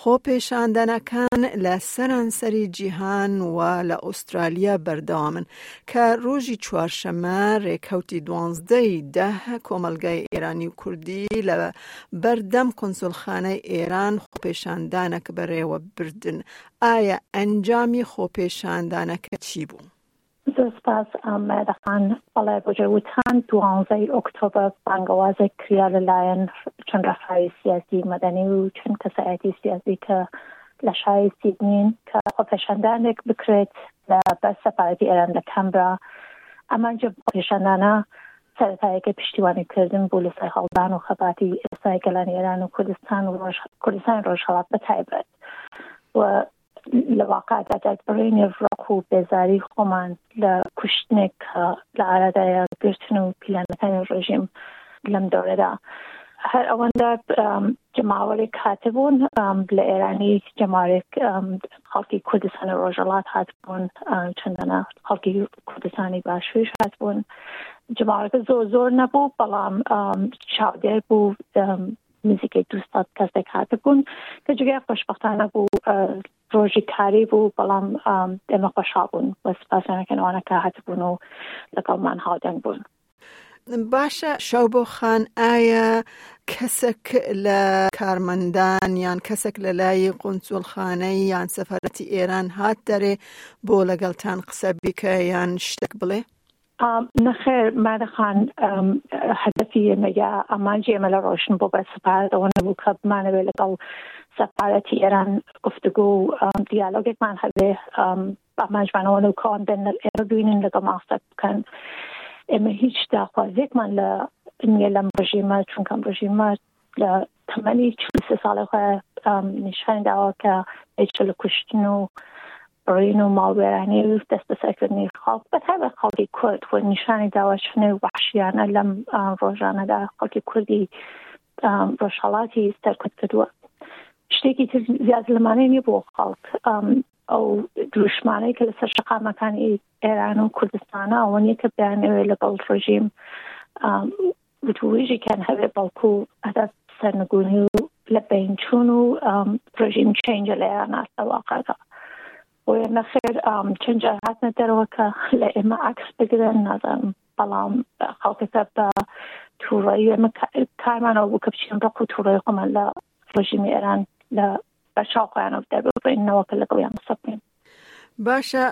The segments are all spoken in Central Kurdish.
خۆپێشاندەنەکان لە سەرانسەری جیهان و لە ئوسترالیا بەردەوامن کە ڕۆژی چوارشەمە ڕێکەوتی دوانزدەی دەه کۆمەلگای ئێرانی و کوردی لە بەردەم قونسولخانەی ئێران خۆپێشاندانەک بەڕێوە بردن ئایا ئەنجامی خۆپێشاندانەکە چی بوو؟ زۆر سپاس مەیادە خان. بەڵێ بەجێ وتان دوانزەی ئۆکتۆبەر بانگەوازێک کریا لەلایەن چەند ڕێکخراوی سیاسی مەدەنی و چەند کەسایەتی سیاسی کە لە شاری سیدنین کە خۆپێشاندانێک بکرێت لە بەر سەفارەتی ئێران لە کەمبرا ئەمانجە خۆپێشاندانە سەرەتایەکە پشتیوانی کردن بوو لەسەر هەڵدان و خەباتی ئێستای گەلانی ئێران و کوردستان و ڕۆژ کوردستانی ڕۆژهەڵات بە تایبەت و لە واقعدا دەربڕینی ڕق و بێزاری خۆمان لە کوشتنێک کە لە ئارادایە گرتن و پیلانەکانی ڕژیم لەم دەورەدا هەر ئەوەندە جەماوەێک هاتبوون لە ئێرانی جەمارێک خەڵکی کوردستانی ڕۆژەڵات هاتبوون چندەنە خەڵکی کوردستانی باشویش هاتبوون جەماوەکە زۆر زۆر نەبوو بەڵام چاودێر بوو نزیکەی دوو سەد کەسێک هاتبوون کە جگای خۆشبەختانە بوو ڕۆژی کاری بوو بەڵام ئێمە خۆشحاڵ بوون بە سپاسیانەکەنەوانە کە هاتبوون و لەگەڵمان هاودەنگ بوون. باشە شەو بۆ خان ئایا کەسێک لە کارمەندان یان کەسێک لە لای قونسولخانەی یان سەفەرەتی ئێران هات دەرێ بۆ لەگەڵتان قسە بیکە یان شتێک بڵێ نەخێر مارە خان هەدەفی ئێمە یا ئامانجی ئێمە لە ڕۆشن بۆ بە سەپارەتەوە نەبوو کە بمانەوێت لەگەڵ سەپارەتی ئێران گفتگو و دیالۆگێکمان هەبێ ئامانجمانەوە نەو کەوان بێن لە ئێرە دوینن لەگەڵ ماقسەد بکەن ئێمە هیچ داخوازێکمان لە نیە لەم ڕژیمە چونکەم ڕژیمە لە تەمەنی چ سێ ساڵی خۆ نیشانی داوە کە ئەیچە لە کوشتن و ڕین و ماڵوێرانی و دەست بەسەرکردنی خەڵک بەتابە خەڵکی کورد و نیشانی داوە چنێ وحشیانە لەم ڕۆژانەدا خەڵکی کوردی ڕۆژهڵاتی سەرکوت کردووە شتێکی تر زیاد لەمانەی نیە بۆ خەڵک ئەو دروشمانەی کە لەسەر شقامەکانی ئێران و کوردستانە ئەوە نیە کە بیانەوێت لەگەڵ ڕژیم وتووێژێکیان هەبێت بەڵکو ئەدا سەرنگونی و لە بین چوون و ڕژیم چنجە لە یاناس لە واقعدا بۆیە نەخێر چنجە هاتنە دەرەوە کە لە ئێمە عکس بگرن نازم بەڵام خەڵکەکە بە تووڕی ئێمە کارمانەوە بوو کە بچین ڕق و تووڕی خۆمان لە ڕژیمی ئێران لە بەرچاو خۆیانەوە دەرببرێنەوە کە لەگەڵیان قسە بکەین باشە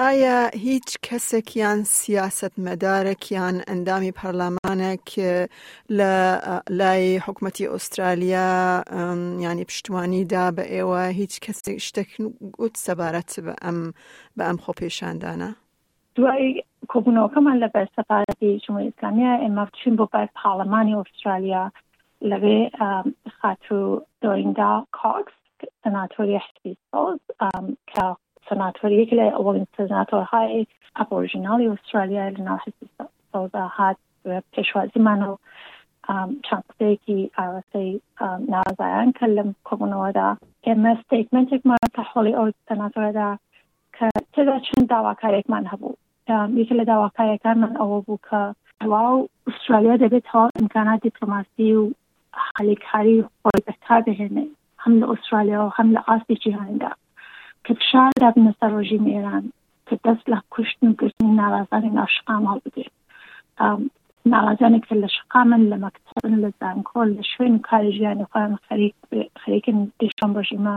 ئایا هیچ کەسێکیان سیاستمەدارێکیان ئەندامی پەرلەمانێک لە لای حکوومەتتی ئوسترالیا ینی پشتوانی دا بە ئێوە هیچ کەسێک شتێک گوت سەبارەت بە ئەم بە ئەم خۆپێشاندانە دوای کۆبوونەوەکەمان لەگەڵ سەفارەتی جمهوری ئیسلامیە ئێمە چین بۆ بەر پاڵەمانی ئوسترالیا لەوێ خاتو دۆیندا کاکس سناتۆری حزبی سۆز کە سناتۆری یەکی لە ئەوڵین سناتۆرهای ئەبۆرژیناڵی ئوسترالیا لە ناو حزبی سۆزا هات پێشوازیمان و چەند قسەیەکی ئاوەسەی ناوازایان کە لەم کۆبوونەوەدا ئێمە ستیتمنتێکمان کە حۆڵی ئەو سناتۆرەدا کە تێدا چەند داواکاریێکمان هەبوو کە یەکە لە داواکاریەکانمان ئەوە بوو کە تەواو ئوسترالیا دەبێت تەواو ئیمکانات دیپلۆماسی و حالیکاری خۆی بەکار دەهێنێ هەم لە ئوسترالیا و هەم لە ئاستی جیهاندا کە فشار دابنە سەر ڕژیم ئێران کە دەست لە کوشتن و گرتنی ناڕازانی ناشقام هەڵبگرێت ناڕازانێک کە لە شقامن لە مەکتبن لە زانکۆل لە شوێن و کاری ژیانی خۆیان خەریکن دشان ڕژیمە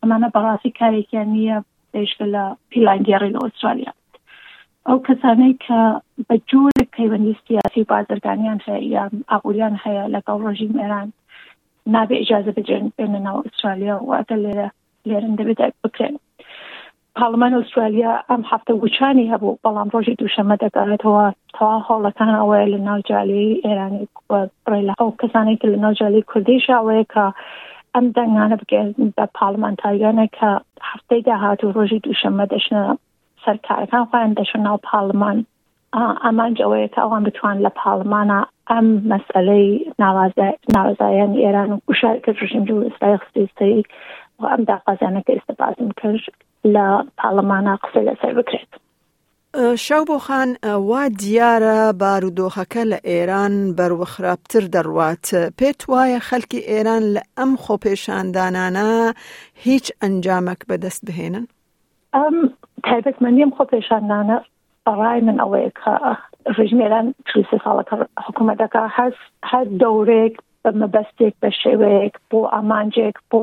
ئەمانە بەڕاستی کارێکیان نییە بێژگە لە پیلانگێڕی لە ئوسترالیا ئەو کەسانەی کە بە جۆرێک پەیوەندی سیاسی و بازرگانیان هەیە یان ئابووریان هەیە لەگەڵ ڕژیم ئێران نابێ ئجازە بدرێن بێنە ناو ئوسترالیا و ئەگەر لێرە لێرن دەبێت بکرێن پارڵمانی ئوسترالیا ئەم هەفتە وچانی هەبوو بەڵام ڕۆژی دووشەمە دەگەڕێتەوە تەوا هەوڵەکان ئەوەیە لە ناو جالی ئێرانی بڕێ لە ئەو کەسانێک لە ناو جالی کوردیش ئەوەیە کە ئەم دەنگانە بگەن بە پارلمانتاریانە کە هەفتەی داهاتوو ڕۆژی دووشەمە دەشنە سەرکارەکان خۆیان دەشن ناو پارلمان ئامانج ئەوەیە کە ئەوان بتوان لە پاڵمانە ئەم مەسئلەی ناوازایانی ئێران و گوشار کە ژژیم جو ئێستای خستی سەری و ئەم داخوازیانە کە ئێستا بازم کرد لە پاڵمانە قسە لەسەر بکرێت. شاو بۆخان وا دیارە بارودۆخەکە لە ئێران بەروەخراپتر دەڕوات پێت وایە خەلکی ئێران لە ئەم خۆپێشاندانانە هیچ ئەنجامەک بەدەست بهێنن تایبەتمەندیم خۆپێشاندانە بەڕای من ئەوەیە کە ڕژیم ئێران چل سێ ساڵە کە حکوومەت دەکا هەر هەر دەورێک بە مەبەستێک بە شێوەیەک بۆ ئامانجێک بۆ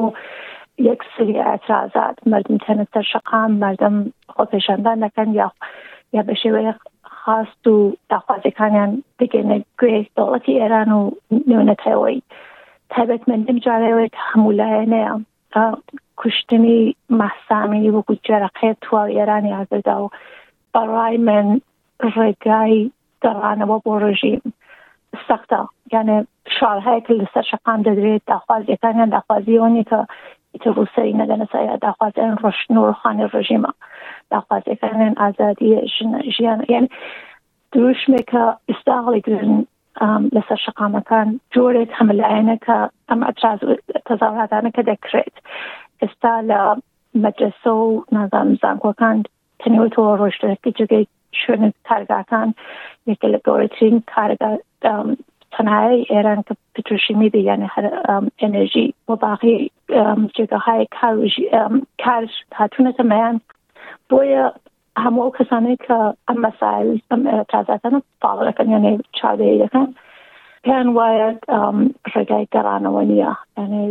یەک سری ئاعترازات مردم تەنە سەر شەقام مردم خۆپێشاندان دەکەن یا یا بە شێوەیە خاست و داخوازەکانیان دەگەنە گوێ دەوڵەتی ئێران و نوێنەتەوەی تایبەتمەندیم جارەوەی هەموو لایەنەیە کوشتنی مەهسامینی وەکو جەرەقێ تواو ئێرانی ئازەدا و بەڕای من ڕێگای گەڕانەوە بۆ ڕژیم سەختە یانە شارهەیەک لەسەر شەقام دەدرێت داخوازیەکانیان داخوازی ئەوە نیە کە ئیتر ڕووسری نەدەنە سایە داخوازیان ڕۆشتن و ڕخانی ڕژیمە داخوازیەکانیان ئازادی ژیان یعنی دروشمێکە ئیستا هەڵیگرن لەسەر شقامەکان جۆرێک هەملایەنە کە ئەم تەزاواتانە کە دەکرێت ئێستا لە مەدرسە و نازانم زانکۆکان تەنەوەتەوە ڕۆشتەکە جگەی شوێن کارگاکان یەکە لە گەورەترین کارگا تەنایی ئێران کە پتروشیمی بی یانە هەر ئەنرژی و باقی جێگەهای کار کار هاتوونەتە مەیان بۆیە هەموو ئەو کەسانەی کە ئەم مەسایل ئەم تازاتانە پاڵ دەکەن یانێ چاودێری دەکەن پێیان وایە ڕێگای گەڕانەوە نییە یانێ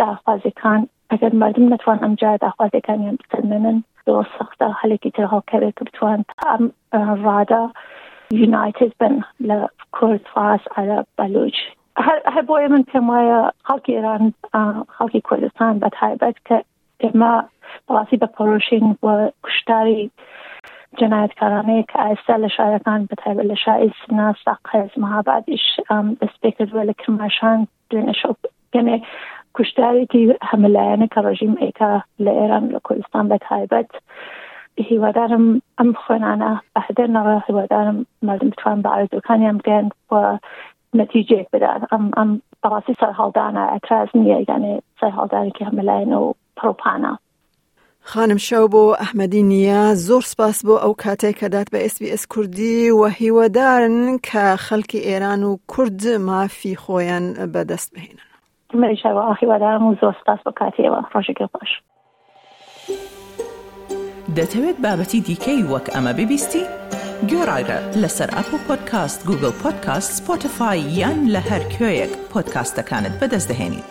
داخوازەکان ئەگەر مردم نەتوان ئەم جا داخوازەکانیان بسەلمێنن لۆ سەختە هەلێکی تر هەڵکەوێت کە بتوان ئەم ڕادە یونایتد بن لە کورد فاس عرە بەلوچ هەر بۆیە من پێم وایە خەڵکی ئێران خەڵکی کوردستان بە تایبەت کە ئێمە بەڕاستی بە پەرۆشین و کوشتاری جەنایەتکارانەیە کە ئایستا لە شارەکان بەتایبەت لە شاری سنا ساقەز مەهابادیش دەست پێ کردووە لە کرماشان دوێنە شەو یعنی کوشتارێکی هەملایەنە کە ڕژیم ئەیکا لە ئێران لە کوردستان بە تایبەت هیوادارم ئەم خوێنانە بەهدەر نەڕە هیوادارم مردم بتوان بە ئارزوەکانیان بگەن و نەتیجەیەک بدات ئەم ئەم بەڕاستی سەرهەڵدانە ئەتراز نییە یانێ سەرهەڵدانێکی هەمەلایەنە و پڕۆپانە خانم شەو بۆ ئەحمەدی نییە زۆر سپاس بۆ ئەو کاتێک کە دات بە SسBS کوردی و هیوادارن کە خەڵکی ئێران و کورد مافی خۆیان بەدەست بهێنن. منیش هەر وا هیوادارم و زۆر سپاس بۆ کاتیەوە ڕۆژێکی خۆش. دەتەوێت بابەتی دیکەی وەک ئەمە ببیستی؟ گۆرائرە لەسەر ئەپ و پۆدکاست گوگڵ پۆدکاست سپۆتفای یان لە هەر کوێیەک پۆدکاستەکانت بەدەست دەهێنیت.